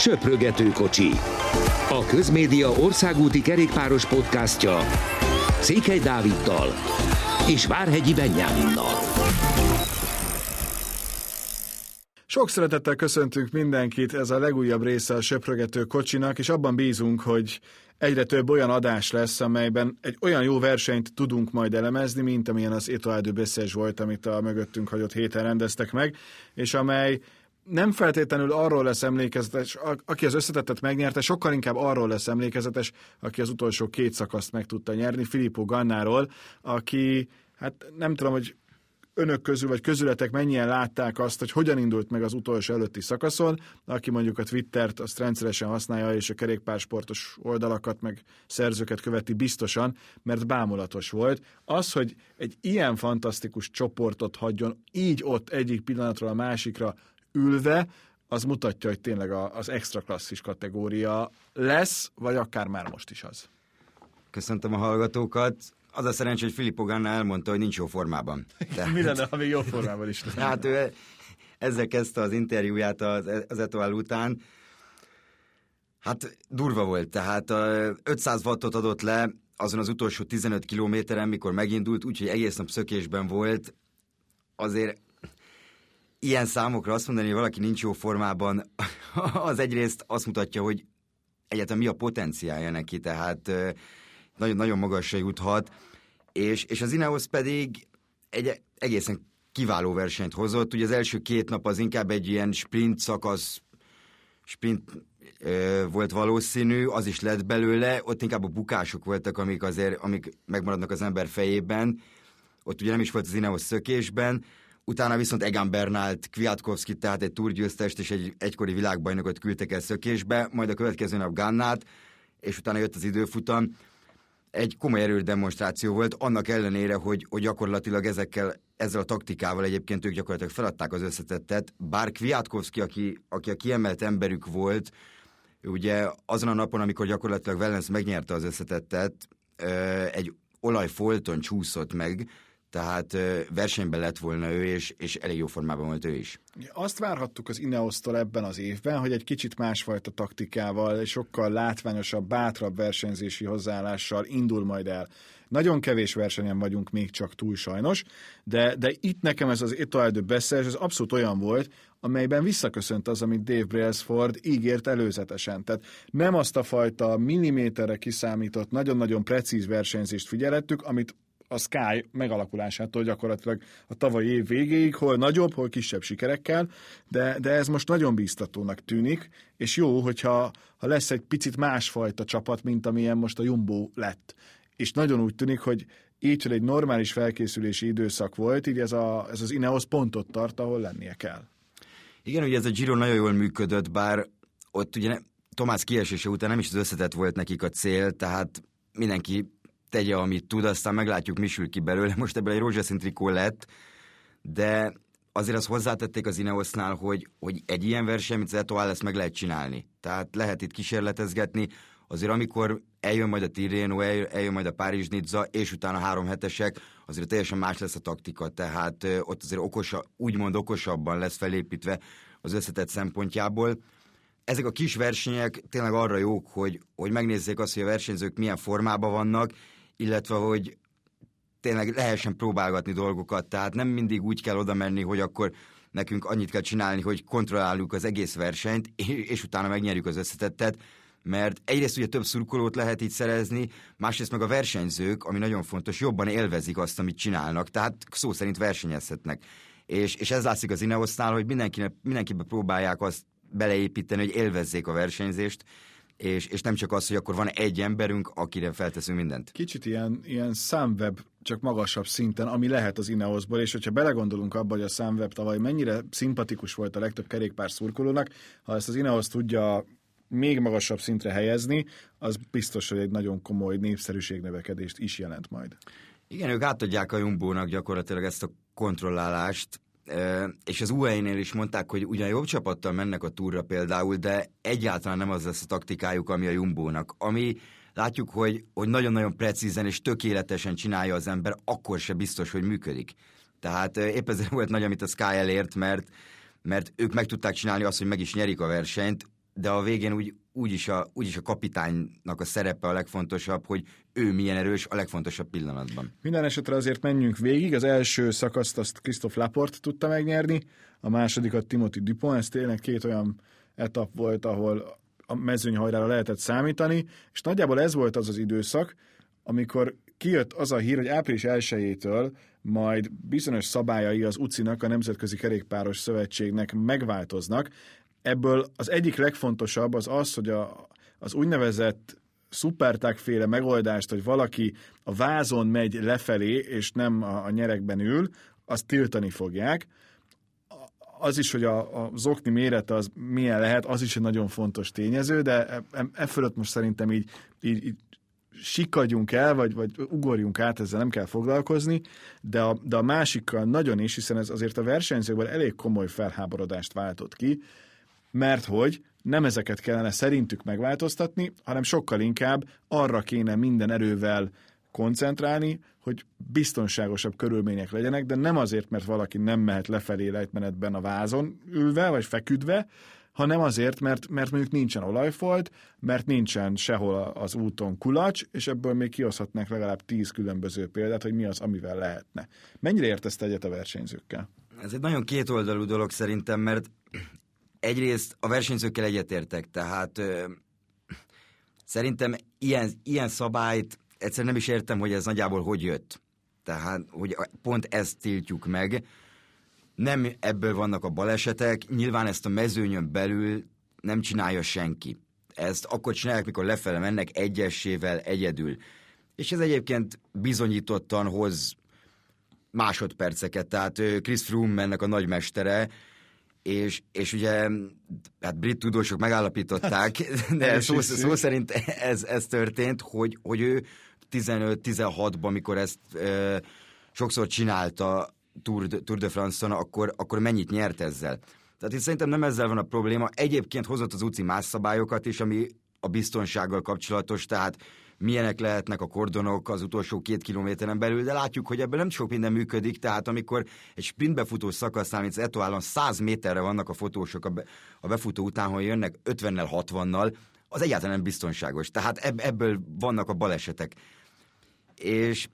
Söprögető kocsi. A Közmédia országúti kerékpáros podcastja Székely Dáviddal és Várhegyi Benyáminnal. Sok szeretettel köszöntünk mindenkit, ez a legújabb része a Söprögető kocsinak, és abban bízunk, hogy egyre több olyan adás lesz, amelyben egy olyan jó versenyt tudunk majd elemezni, mint amilyen az Etoile de volt, amit a mögöttünk hagyott héten rendeztek meg, és amely nem feltétlenül arról lesz emlékezetes, aki az összetettet megnyerte, sokkal inkább arról lesz emlékezetes, aki az utolsó két szakaszt meg tudta nyerni, Filippo Gannáról, aki, hát nem tudom, hogy önök közül, vagy közületek mennyien látták azt, hogy hogyan indult meg az utolsó előtti szakaszon, aki mondjuk a Twittert azt rendszeresen használja, és a kerékpársportos oldalakat, meg szerzőket követi biztosan, mert bámulatos volt. Az, hogy egy ilyen fantasztikus csoportot hagyjon így ott egyik pillanatról a másikra ülve, az mutatja, hogy tényleg az extra klasszis kategória lesz, vagy akár már most is az. Köszöntöm a hallgatókat. Az a szerencsé, hogy Filippo Ganna elmondta, hogy nincs jó formában. De... Mi lenne, ha még jó formában is lenne? Hát ő ezzel kezdte az interjúját az, az Etoile után. Hát durva volt, tehát 500 wattot adott le azon az utolsó 15 kilométeren, mikor megindult, úgyhogy egész nap szökésben volt. Azért ilyen számokra azt mondani, hogy valaki nincs jó formában, az egyrészt azt mutatja, hogy egyáltalán mi a potenciálja neki, tehát nagyon, nagyon magasra juthat, és, és az Ineos pedig egy egészen kiváló versenyt hozott. Ugye az első két nap az inkább egy ilyen sprint szakasz, sprint ö, volt valószínű, az is lett belőle, ott inkább a bukások voltak, amik azért, amik megmaradnak az ember fejében. Ott ugye nem is volt az Ineos szökésben, Utána viszont Egan Bernalt, Kwiatkowski, tehát egy túrgyőztest és egy egykori világbajnokot küldtek el szökésbe, majd a következő nap Gannát, és utána jött az időfutam. Egy komoly erődemonstráció volt, annak ellenére, hogy, hogy gyakorlatilag ezekkel, ezzel a taktikával egyébként ők gyakorlatilag feladták az összetettet, bár Kwiatkowski, aki, aki a kiemelt emberük volt, ugye azon a napon, amikor gyakorlatilag Wellens megnyerte az összetettet, egy olajfolton csúszott meg, tehát versenyben lett volna ő, és, és elég jó formában volt ő is. Azt várhattuk az Ineosztól ebben az évben, hogy egy kicsit másfajta taktikával, sokkal látványosabb, bátrabb versenyzési hozzáállással indul majd el. Nagyon kevés versenyen vagyunk még csak túl sajnos, de, de itt nekem ez az Etoile de Bessers, ez abszolút olyan volt, amelyben visszaköszönt az, amit Dave Brailsford ígért előzetesen. Tehát nem azt a fajta milliméterre kiszámított, nagyon-nagyon precíz versenyzést figyelettük, amit a Sky megalakulásától gyakorlatilag a tavalyi év végéig, hol nagyobb, hol kisebb sikerekkel, de, de ez most nagyon bíztatónak tűnik, és jó, hogyha ha lesz egy picit másfajta csapat, mint amilyen most a Jumbo lett. És nagyon úgy tűnik, hogy így, hogy egy normális felkészülési időszak volt, így ez, a, ez az Ineos pontot tart, ahol lennie kell. Igen, ugye ez a Giro nagyon jól működött, bár ott ugye Tomás kiesése után nem is az összetett volt nekik a cél, tehát mindenki tegye, amit tud, aztán meglátjuk, mi sül ki belőle. Most ebből egy rózsaszín trikó lett, de azért azt hozzátették az Ineosnál, hogy, hogy egy ilyen verseny, mint az Etoile, ezt meg lehet csinálni. Tehát lehet itt kísérletezgetni, azért amikor eljön majd a Tirreno, eljön majd a Párizs Nizza, és utána három hetesek, azért teljesen más lesz a taktika, tehát ott azért okosa, úgymond okosabban lesz felépítve az összetett szempontjából. Ezek a kis versenyek tényleg arra jók, hogy, hogy megnézzék azt, hogy a versenyzők milyen formában vannak, illetve hogy tényleg lehessen próbálgatni dolgokat, tehát nem mindig úgy kell oda menni, hogy akkor nekünk annyit kell csinálni, hogy kontrolláljuk az egész versenyt, és utána megnyerjük az összetettet, mert egyrészt ugye több szurkolót lehet így szerezni, másrészt meg a versenyzők, ami nagyon fontos, jobban élvezik azt, amit csinálnak, tehát szó szerint versenyezhetnek. És, és ez látszik az Ineosznál, hogy mindenkinek, mindenkibe próbálják azt beleépíteni, hogy élvezzék a versenyzést, és, és nem csak az, hogy akkor van egy emberünk, akire felteszünk mindent. Kicsit ilyen, ilyen számweb, csak magasabb szinten, ami lehet az Ineosból, és hogyha belegondolunk abba, hogy a számweb tavaly mennyire szimpatikus volt a legtöbb kerékpár szurkolónak, ha ezt az Ineos tudja még magasabb szintre helyezni, az biztos, hogy egy nagyon komoly népszerűségnövekedést is jelent majd. Igen, ők átadják a Jumbónak gyakorlatilag ezt a kontrollálást, és az UAE-nél is mondták, hogy ugyan jobb csapattal mennek a túra például, de egyáltalán nem az lesz a taktikájuk, ami a Jumbónak. Ami látjuk, hogy, hogy nagyon-nagyon precízen és tökéletesen csinálja az ember, akkor se biztos, hogy működik. Tehát épp ezért volt nagy, amit a Sky elért, mert, mert ők meg tudták csinálni azt, hogy meg is nyerik a versenyt, de a végén úgy, úgyis, a, úgyis a kapitánynak a szerepe a legfontosabb, hogy ő milyen erős a legfontosabb pillanatban. Minden esetre azért menjünk végig. Az első szakaszt azt Christoph Laport tudta megnyerni, a másodikat Timothy Dupont. Ez tényleg két olyan etap volt, ahol a mezőnyhajrára lehetett számítani, és nagyjából ez volt az az időszak, amikor kijött az a hír, hogy április 1 majd bizonyos szabályai az UCI-nak, a Nemzetközi Kerékpáros Szövetségnek megváltoznak. Ebből az egyik legfontosabb az az, hogy a, az úgynevezett szuperták féle megoldást, hogy valaki a vázon megy lefelé, és nem a, a nyerekben ül, azt tiltani fogják. Az is, hogy a, a zokni mérete az milyen lehet, az is egy nagyon fontos tényező, de e, e fölött most szerintem így, így, így sikadjunk el, vagy, vagy ugorjunk át, ezzel nem kell foglalkozni, de a, de a másikkal nagyon is, hiszen ez azért a versenyzőkben elég komoly felháborodást váltott ki, mert hogy nem ezeket kellene szerintük megváltoztatni, hanem sokkal inkább arra kéne minden erővel koncentrálni, hogy biztonságosabb körülmények legyenek, de nem azért, mert valaki nem mehet lefelé lejtmenetben a vázon ülve, vagy feküdve, hanem azért, mert, mert mondjuk nincsen olajfolt, mert nincsen sehol az úton kulacs, és ebből még kihozhatnánk legalább tíz különböző példát, hogy mi az, amivel lehetne. Mennyire értesz egyet a versenyzőkkel? Ez egy nagyon kétoldalú dolog szerintem, mert egyrészt a versenyzőkkel egyetértek, tehát ö, szerintem ilyen, ilyen szabályt egyszer nem is értem, hogy ez nagyjából hogy jött. Tehát, hogy pont ezt tiltjuk meg, nem ebből vannak a balesetek, nyilván ezt a mezőnyön belül nem csinálja senki. Ezt akkor csinálják, mikor lefele mennek egyesével egyedül. És ez egyébként bizonyítottan hoz másodperceket, tehát Chris Froome ennek a nagymestere, és, és ugye hát brit tudósok megállapították, de szó, szó szerint ez, ez történt, hogy, hogy ő 15-16-ban, mikor ezt e, sokszor csinálta, Tour de, Tour de France-on, akkor, akkor mennyit nyert ezzel. Tehát itt szerintem nem ezzel van a probléma. Egyébként hozott az UCI más szabályokat is, ami a biztonsággal kapcsolatos, tehát milyenek lehetnek a kordonok az utolsó két kilométeren belül, de látjuk, hogy ebből nem sok minden működik, tehát amikor egy sprintbe futó szakasznál, mint az Etoálon 100 méterre vannak a fotósok a, be, a befutó után, hogy jönnek 50-nel, 60-nal, az egyáltalán nem biztonságos. Tehát ebből vannak a balesetek. És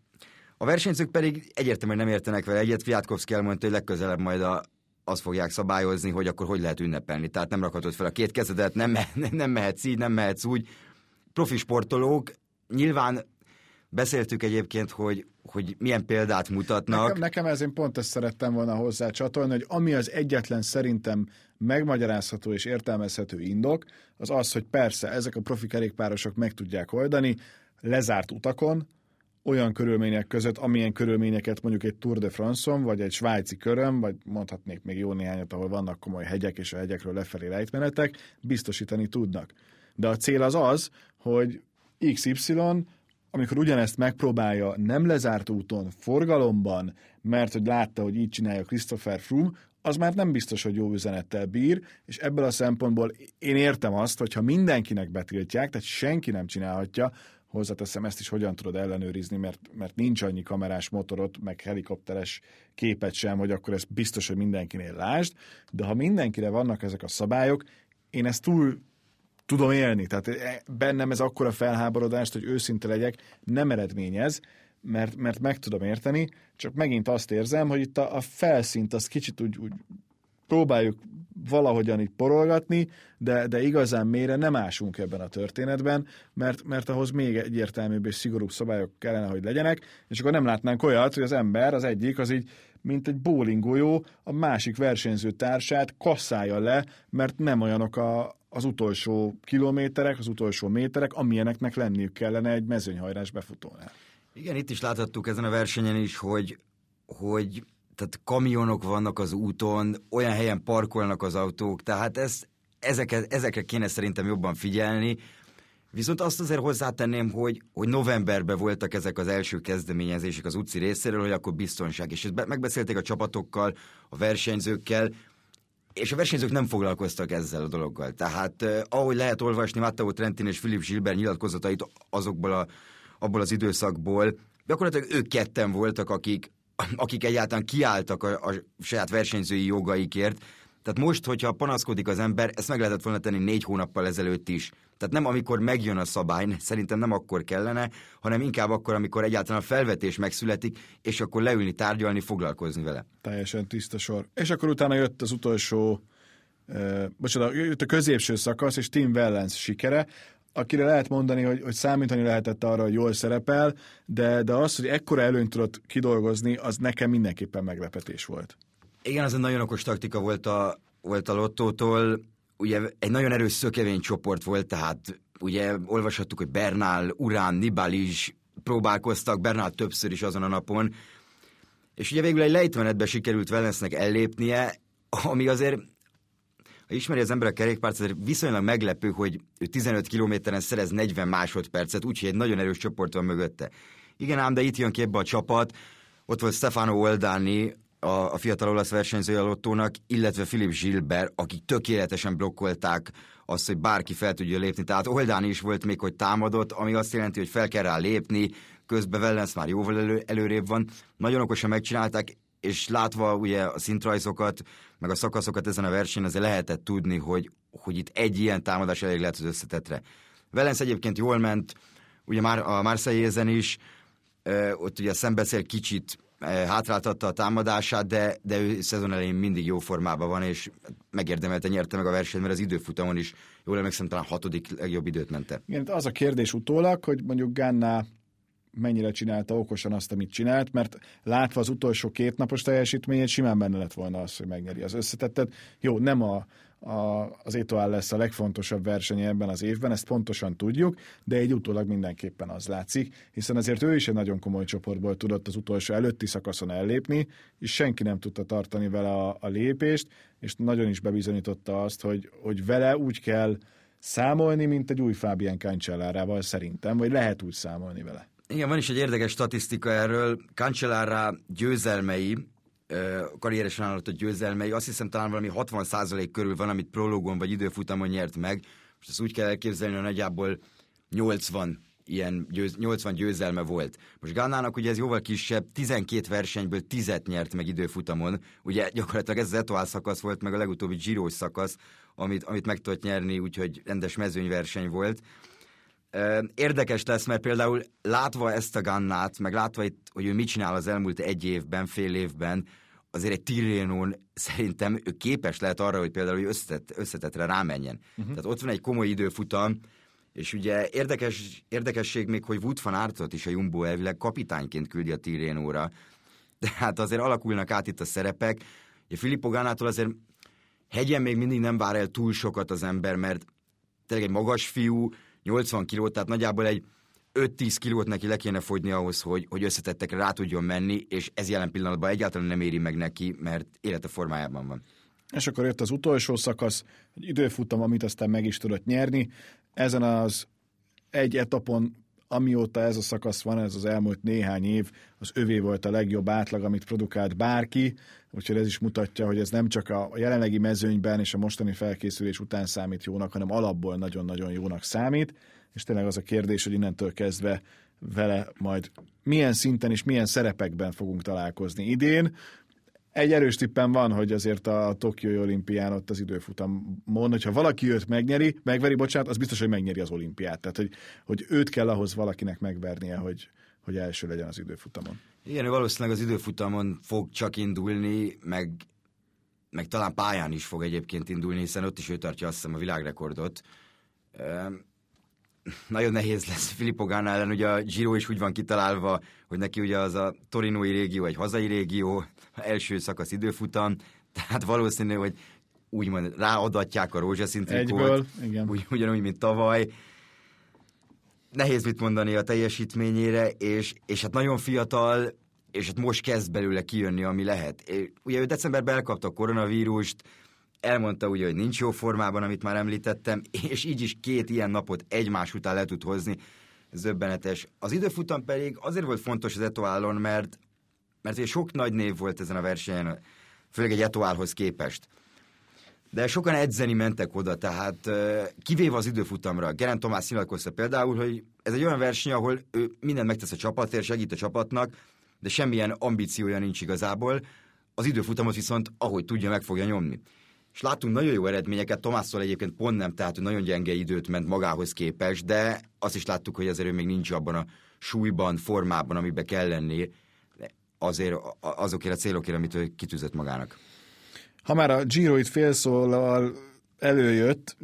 a versenyzők pedig egyértelműen nem értenek vele egyet. Fiatkovszki elmondta, hogy legközelebb majd a, azt fogják szabályozni, hogy akkor hogy lehet ünnepelni. Tehát nem rakhatod fel a két kezedet, nem, nem mehetsz így, nem mehetsz úgy. Profi sportolók, nyilván beszéltük egyébként, hogy, hogy milyen példát mutatnak. Nekem, nekem ezért pont ezt szerettem volna hozzá csatolni, hogy ami az egyetlen szerintem megmagyarázható és értelmezhető indok, az az, hogy persze ezek a profi kerékpárosok meg tudják oldani, lezárt utakon, olyan körülmények között, amilyen körülményeket mondjuk egy Tour de France-on, vagy egy svájci köröm, vagy mondhatnék még jó néhányat, ahol vannak komoly hegyek, és a hegyekről lefelé rejtmenetek, biztosítani tudnak. De a cél az az, hogy XY, amikor ugyanezt megpróbálja nem lezárt úton, forgalomban, mert hogy látta, hogy így csinálja Christopher Froome, az már nem biztos, hogy jó üzenettel bír, és ebből a szempontból én értem azt, hogyha mindenkinek betiltják, tehát senki nem csinálhatja, hozzáteszem ezt is hogyan tudod ellenőrizni, mert, mert nincs annyi kamerás motorot, meg helikopteres képet sem, hogy akkor ez biztos, hogy mindenkinél lásd, de ha mindenkire vannak ezek a szabályok, én ezt túl tudom élni, tehát e, bennem ez akkora felháborodást, hogy őszinte legyek, nem eredményez, mert, mert meg tudom érteni, csak megint azt érzem, hogy itt a, a felszínt azt kicsit úgy, úgy próbáljuk valahogyan itt porolgatni, de, de igazán mélyre nem ásunk ebben a történetben, mert, mert ahhoz még egyértelműbb és szigorúbb szabályok kellene, hogy legyenek, és akkor nem látnánk olyat, hogy az ember, az egyik, az így mint egy bowlingolyó a másik versenyző társát kasszálja le, mert nem olyanok a, az utolsó kilométerek, az utolsó méterek, amilyeneknek lenniük kellene egy mezőnyhajrás befutónál. Igen, itt is láthattuk ezen a versenyen is, hogy, hogy tehát kamionok vannak az úton, olyan helyen parkolnak az autók, tehát ezt, ezeket, ezekre kéne szerintem jobban figyelni. Viszont azt azért hozzátenném, hogy, hogy novemberben voltak ezek az első kezdeményezések az utci részéről, hogy akkor biztonság. És ezt megbeszélték a csapatokkal, a versenyzőkkel, és a versenyzők nem foglalkoztak ezzel a dologgal. Tehát eh, ahogy lehet olvasni Matteo Trentin és Philip Gilbert nyilatkozatait azokból a, abból az időszakból, gyakorlatilag ők ketten voltak, akik, akik egyáltalán kiálltak a, a saját versenyzői jogaikért, Tehát most, hogyha panaszkodik az ember, ezt meg lehetett volna tenni négy hónappal ezelőtt is. Tehát nem amikor megjön a szabály, szerintem nem akkor kellene, hanem inkább akkor, amikor egyáltalán a felvetés megszületik, és akkor leülni, tárgyalni, foglalkozni vele. Teljesen tiszta sor. És akkor utána jött az utolsó, uh, bocsánat, jött a középső szakasz, és Tim Wellens sikere, akire lehet mondani, hogy, hogy számítani lehetett arra, hogy jól szerepel, de, de az, hogy ekkora előnyt tudott kidolgozni, az nekem mindenképpen meglepetés volt. Igen, az egy nagyon okos taktika volt a, volt a lottótól. Ugye egy nagyon erős szökevény csoport volt, tehát ugye olvashattuk, hogy Bernál, Urán, Nibal is próbálkoztak, Bernál többször is azon a napon, és ugye végül egy lejtmenetbe sikerült Valencnek ellépnie, ami azért ha ismeri az ember a kerékpárt, azért viszonylag meglepő, hogy ő 15 kilométeren szerez 40 másodpercet, úgyhogy egy nagyon erős csoport van mögötte. Igen ám, de itt jön ki ebbe a csapat, ott volt Stefano Oldani, a, a fiatal olasz versenyzője a Lottónak, illetve Philip Gilbert, akik tökéletesen blokkolták azt, hogy bárki fel tudja lépni. Tehát Oldani is volt még, hogy támadott, ami azt jelenti, hogy fel kell rá lépni, közben Wellens már jóval elő, előrébb van. Nagyon okosan megcsinálták, és látva ugye a szintrajzokat, meg a szakaszokat ezen a versenyen, azért lehetett tudni, hogy, hogy itt egy ilyen támadás elég lehet az összetetre. Velensz egyébként jól ment, ugye már a Marseille-ezen is, ott ugye szembeszél kicsit hátráltatta a támadását, de, de ő szezon elején mindig jó formában van, és megérdemelte, nyerte meg a versenyt, mert az időfutamon is, jól emlékszem, talán hatodik legjobb időt mente. Igen, az a kérdés utólag, hogy mondjuk Ganna mennyire csinálta okosan azt, amit csinált, mert látva az utolsó két napos teljesítményét simán benne lett volna az, hogy megnyeri az összetettet. Jó, nem a, a, az Etoile lesz a legfontosabb verseny ebben az évben, ezt pontosan tudjuk, de egy utólag mindenképpen az látszik, hiszen azért ő is egy nagyon komoly csoportból tudott az utolsó előtti szakaszon ellépni, és senki nem tudta tartani vele a, a lépést, és nagyon is bebizonyította azt, hogy, hogy vele úgy kell számolni, mint egy új Fábián Cancellárával szerintem, vagy lehet úgy számolni vele. Igen, van is egy érdekes statisztika erről. Cancellára győzelmei, karrieresen állott a győzelmei, azt hiszem talán valami 60% körül van, amit prologon vagy időfutamon nyert meg. Most ezt úgy kell elképzelni, hogy nagyjából 80 ilyen győz, 80 győzelme volt. Most Gannának ugye ez jóval kisebb, 12 versenyből 10 nyert meg időfutamon. Ugye gyakorlatilag ez az Etoile szakasz volt, meg a legutóbbi Giro szakasz, amit, amit meg tudott nyerni, úgyhogy rendes mezőnyverseny volt. Érdekes lesz, mert például látva ezt a Gannát, meg látva itt, hogy ő mit csinál az elmúlt egy évben, fél évben, azért egy Tirénón szerintem ő képes lehet arra, hogy például összetett, összetetre rámenjen. Uh-huh. Tehát ott van egy komoly időfutam, és ugye érdekes, érdekesség még, hogy Wood van Artot is a Jumbo elvileg kapitányként küldi a Tirénóra. De hát azért alakulnak át itt a szerepek. A Filippo Gánától azért hegyen még mindig nem vár el túl sokat az ember, mert tényleg egy magas fiú, 80 kilót, tehát nagyjából egy 5-10 kilót neki le kéne fogyni ahhoz, hogy, hogy összetettekre rá tudjon menni, és ez jelen pillanatban egyáltalán nem éri meg neki, mert élete formájában van. És akkor jött az utolsó szakasz, egy időfutam, amit aztán meg is tudott nyerni. Ezen az egy etapon, amióta ez a szakasz van, ez az elmúlt néhány év, az övé volt a legjobb átlag, amit produkált bárki, úgyhogy ez is mutatja, hogy ez nem csak a jelenlegi mezőnyben és a mostani felkészülés után számít jónak, hanem alapból nagyon-nagyon jónak számít, és tényleg az a kérdés, hogy innentől kezdve vele majd milyen szinten és milyen szerepekben fogunk találkozni idén. Egy erős tippem van, hogy azért a Tokiói olimpián ott az időfutamon, hogyha valaki őt megnyeri, megveri, bocsánat, az biztos, hogy megnyeri az olimpiát. Tehát, hogy, hogy őt kell ahhoz valakinek megvernie, hogy, hogy első legyen az időfutamon. Igen, valószínűleg az időfutamon fog csak indulni, meg, meg talán pályán is fog egyébként indulni, hiszen ott is ő tartja azt hiszem a világrekordot. Nagyon nehéz lesz Filippo Ganna ellen, ugye a Giro is úgy van kitalálva, hogy neki ugye az a torinói régió, egy hazai régió, első szakasz időfutam, tehát valószínű, hogy úgymond ráadatják a rózsaszín trikót, igen. Ugy, ugyanúgy, mint tavaly. Nehéz mit mondani a teljesítményére, és, és hát nagyon fiatal, és hát most kezd belőle kijönni, ami lehet. És ugye ő decemberben elkapta a koronavírust, elmondta ugye, hogy nincs jó formában, amit már említettem, és így is két ilyen napot egymás után le tud hozni. Zöbbenetes. Az időfutam pedig azért volt fontos az Etoálon, mert, mert sok nagy név volt ezen a versenyen, főleg egy Etoálhoz képest. De sokan edzeni mentek oda, tehát kivéve az időfutamra. Geren Tomás nyilatkozta például, hogy ez egy olyan verseny, ahol ő mindent megtesz a csapatért, segít a csapatnak, de semmilyen ambíciója nincs igazából. Az időfutamot viszont, ahogy tudja, meg fogja nyomni. És láttunk nagyon jó eredményeket, Tomászról egyébként pont nem, tehát nagyon gyenge időt ment magához képes, de azt is láttuk, hogy azért ő még nincs abban a súlyban, formában, amiben kell lenni, azért azokért a célokért, amit ő kitűzött magának. Ha már a Giro itt félszólal előjött,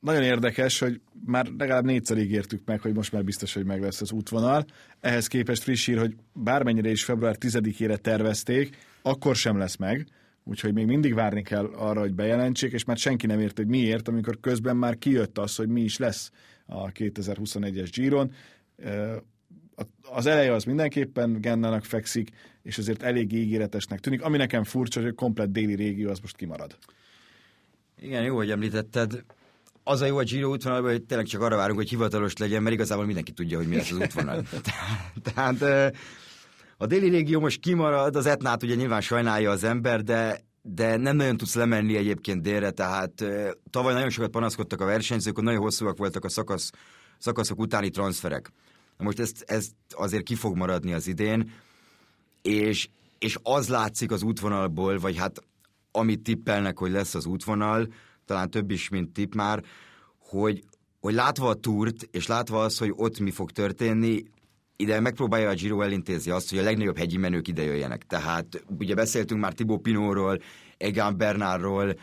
nagyon érdekes, hogy már legalább négyszer ígértük meg, hogy most már biztos, hogy meg lesz az útvonal. Ehhez képest friss hír, hogy bármennyire is február 10-ére tervezték, akkor sem lesz meg, úgyhogy még mindig várni kell arra, hogy bejelentsék, és már senki nem ért, hogy miért, amikor közben már kijött az, hogy mi is lesz a 2021-es Giron. Az eleje az mindenképpen Gennának fekszik, és azért elég ígéretesnek tűnik. Ami nekem furcsa, hogy a komplet déli régió az most kimarad. Igen, jó, hogy említetted. Az a jó a Giro útvonalban, hogy tényleg csak arra várunk, hogy hivatalos legyen, mert igazából mindenki tudja, hogy mi lesz az útvonal. Tehát a déli régió most kimarad, az etnát ugye nyilván sajnálja az ember, de de nem nagyon tudsz lemenni egyébként délre, tehát tavaly nagyon sokat panaszkodtak a versenyzők, hogy nagyon hosszúak voltak a szakasz, szakaszok utáni transferek. Most ezt, ezt azért ki fog maradni az idén, és, és az látszik az útvonalból, vagy hát amit tippelnek, hogy lesz az útvonal, talán több is, mint tipp már, hogy, hogy látva a túrt, és látva az, hogy ott mi fog történni, ide megpróbálja a Giro elintézni azt, hogy a legnagyobb hegyi menők ide jöjjenek. Tehát ugye beszéltünk már Tibó Pinóról, Egan Bernárról,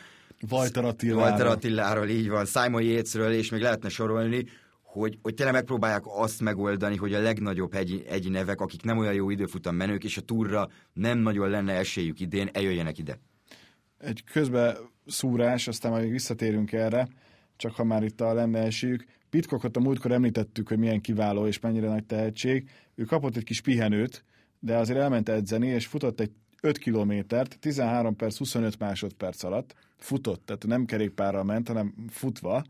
Walter Attiláról. Walter Attiláról, így van, Simon Yatesről, és még lehetne sorolni, hogy, hogy tényleg megpróbálják azt megoldani, hogy a legnagyobb hegyi, hegyi nevek, akik nem olyan jó időfutam menők, és a túrra nem nagyon lenne esélyük idén, eljöjjenek ide. Egy közbe szúrás, aztán majd visszatérünk erre, csak ha már itt a lenne esélyük. Pitkokot a múltkor említettük, hogy milyen kiváló és mennyire nagy tehetség. Ő kapott egy kis pihenőt, de azért elment edzeni, és futott egy 5 kilométert 13 perc 25 másodperc alatt. Futott, tehát nem kerékpárral ment, hanem futva,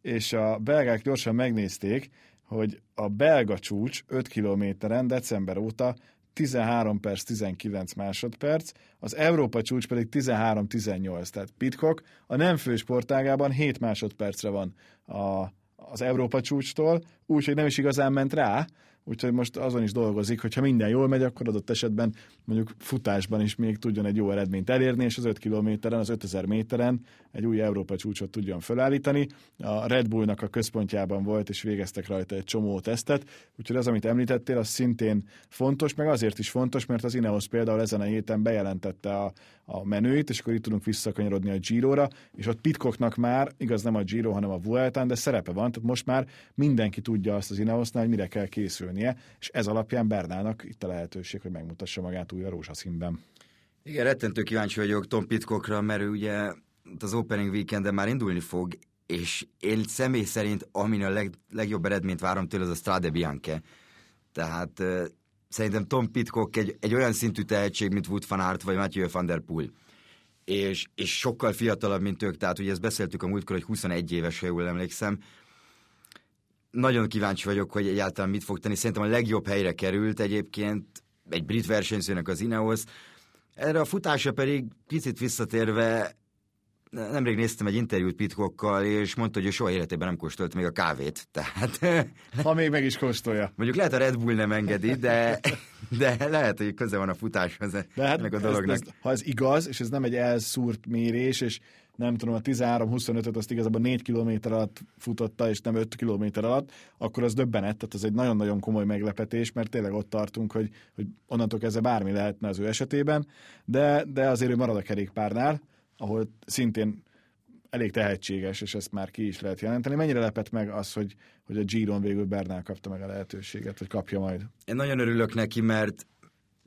és a belgák gyorsan megnézték, hogy a belga csúcs 5 kilométeren december óta 13 perc 19 másodperc, az Európa csúcs pedig 13-18, tehát Pitcock a nem fő sportágában 7 másodpercre van a, az Európa csúcstól, úgyhogy nem is igazán ment rá, úgyhogy most azon is dolgozik, hogy ha minden jól megy, akkor adott esetben mondjuk futásban is még tudjon egy jó eredményt elérni, és az 5 kilométeren, az 5000 méteren egy új Európa csúcsot tudjon felállítani. A Red Bullnak a központjában volt, és végeztek rajta egy csomó tesztet, úgyhogy az, amit említettél, az szintén fontos, meg azért is fontos, mert az Ineos például ezen a héten bejelentette a, a menőit, és akkor itt tudunk visszakanyarodni a Giro-ra, és ott Pitkoknak már, igaz nem a Giro, hanem a Vueltán, de szerepe van, tehát most már mindenki tudja azt az Ineosnál, hogy mire kell készülnie, és ez alapján Bernának itt a lehetőség, hogy megmutassa magát újra rózsaszínben. Igen, rettentő kíváncsi vagyok Tom Pitkokra, mert ő ugye az opening weekenden már indulni fog, és én személy szerint, amin a leg, legjobb eredményt várom tőle, az a Strade Bianche. Tehát uh, szerintem Tom Pitcock egy, egy olyan szintű tehetség, mint Wood van Aert vagy Mathieu van der Poel. És, és sokkal fiatalabb, mint ők, tehát ugye ezt beszéltük a múltkor, hogy 21 éves, ha jól emlékszem. Nagyon kíváncsi vagyok, hogy egyáltalán mit fog tenni. Szerintem a legjobb helyre került egyébként egy brit versenyzőnek az Ineos. Erre a futása pedig picit visszatérve nemrég néztem egy interjút Pitcockkal, és mondta, hogy ő soha életében nem kóstolt még a kávét. Tehát... Ha még meg is kóstolja. Mondjuk lehet a Red Bull nem engedi, de, de lehet, hogy köze van a futáshoz de hát ennek a dolognak. Ez, ez, ha ez igaz, és ez nem egy elszúrt mérés, és nem tudom, a 13-25-öt azt igazából 4 km alatt futotta, és nem 5 km alatt, akkor az döbbenet, tehát ez egy nagyon-nagyon komoly meglepetés, mert tényleg ott tartunk, hogy, hogy onnantól kezdve bármi lehetne az ő esetében, de, de azért ő marad a kerékpárnál, ahol szintén elég tehetséges, és ezt már ki is lehet jelenteni. Mennyire lepett meg az, hogy, hogy a Giron végül Bernál kapta meg a lehetőséget, vagy kapja majd? Én nagyon örülök neki, mert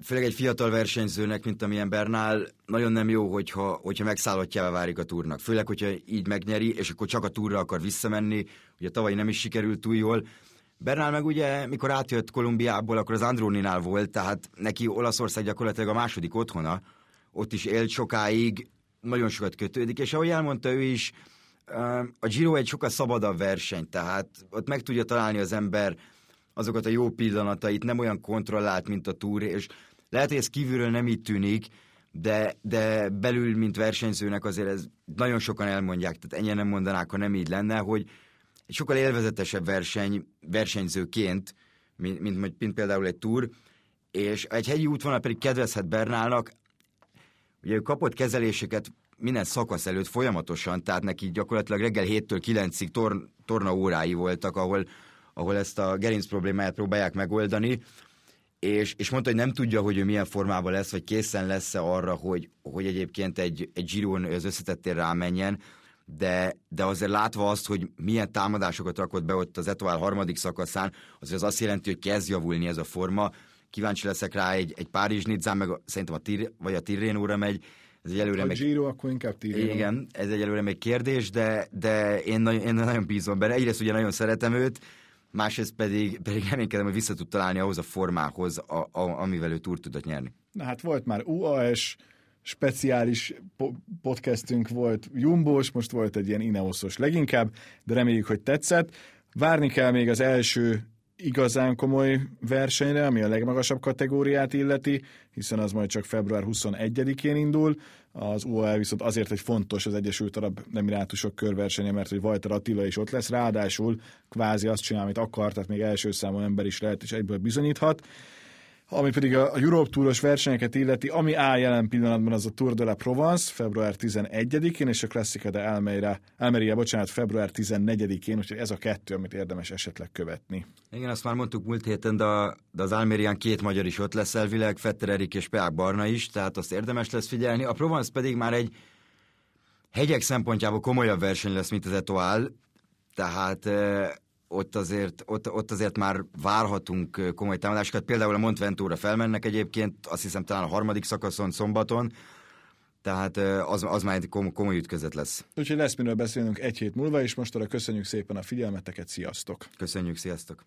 főleg egy fiatal versenyzőnek, mint amilyen Bernál, nagyon nem jó, hogyha, hogyha megszállottjává válik a túrnak. Főleg, hogyha így megnyeri, és akkor csak a túrra akar visszamenni. Ugye tavaly nem is sikerült túl jól. Bernál meg ugye, mikor átjött Kolumbiából, akkor az Andróninál volt, tehát neki Olaszország gyakorlatilag a második otthona. Ott is élt sokáig, nagyon sokat kötődik, és ahogy elmondta ő is, a Giro egy sokkal szabadabb verseny, tehát ott meg tudja találni az ember azokat a jó pillanatait, nem olyan kontrollált, mint a túr, és lehet, hogy ez kívülről nem így tűnik, de, de belül, mint versenyzőnek azért ez nagyon sokan elmondják, tehát ennyien nem mondanák, ha nem így lenne, hogy egy sokkal élvezetesebb verseny, versenyzőként, mint, mint, mint például egy túr, és egy hegyi útvonal pedig kedvezhet Bernálnak, Ugye ő kapott kezeléseket minden szakasz előtt folyamatosan, tehát neki gyakorlatilag reggel 7-től 9-ig tor, torna órái voltak, ahol, ahol ezt a gerinc problémáját próbálják megoldani, és, és mondta, hogy nem tudja, hogy ő milyen formában lesz, vagy készen lesz-e arra, hogy, hogy egyébként egy, egy Giron az összetettél rámenjen, de, de azért látva azt, hogy milyen támadásokat rakott be ott az Etoile harmadik szakaszán, azért az azt jelenti, hogy kezd javulni ez a forma. Kíváncsi leszek rá egy, egy Párizs Nizzán, meg a, szerintem a Tir, vagy a Tirrénóra megy, ez egy előre a meg... Giro, akkor inkább Tirreno. Igen, ez egy előre még kérdés, de, de én, nagyon, én nagyon bízom benne. Egyrészt ugye nagyon szeretem őt, másrészt pedig, pedig reménykedem, hogy vissza tud találni ahhoz a formához, a, a, amivel ő túl tudott nyerni. Na hát volt már UAS, speciális po- podcastünk volt Jumbós, most volt egy ilyen Ineosos leginkább, de reméljük, hogy tetszett. Várni kell még az első igazán komoly versenyre, ami a legmagasabb kategóriát illeti, hiszen az majd csak február 21-én indul. Az UAE viszont azért egy fontos az Egyesült Arab Emirátusok körversenye, mert hogy Vajtar Attila is ott lesz, ráadásul kvázi azt csinál, amit akar, tehát még első számú ember is lehet, és egyből bizonyíthat. Ami pedig a Europe Touros versenyeket illeti, ami áll jelen pillanatban az a Tour de la Provence február 11-én, és a Classica de Almeria, Almeria bocsánat, február 14-én, úgyhogy ez a kettő, amit érdemes esetleg követni. Igen, azt már mondtuk múlt héten, de, de az Almerián két magyar is ott lesz elvileg, Fetter Erik és Peák Barna is, tehát azt érdemes lesz figyelni. A Provence pedig már egy hegyek szempontjából komolyabb verseny lesz, mint az Etoile, tehát eh, ott azért, ott, ott azért már várhatunk komoly támadásokat. Például a Montventura felmennek egyébként, azt hiszem talán a harmadik szakaszon szombaton, tehát az, az már egy komoly ütközet lesz. Úgyhogy lesz miről beszélnünk egy hét múlva, és most arra köszönjük szépen a figyelmeteket, sziasztok! Köszönjük, sziasztok!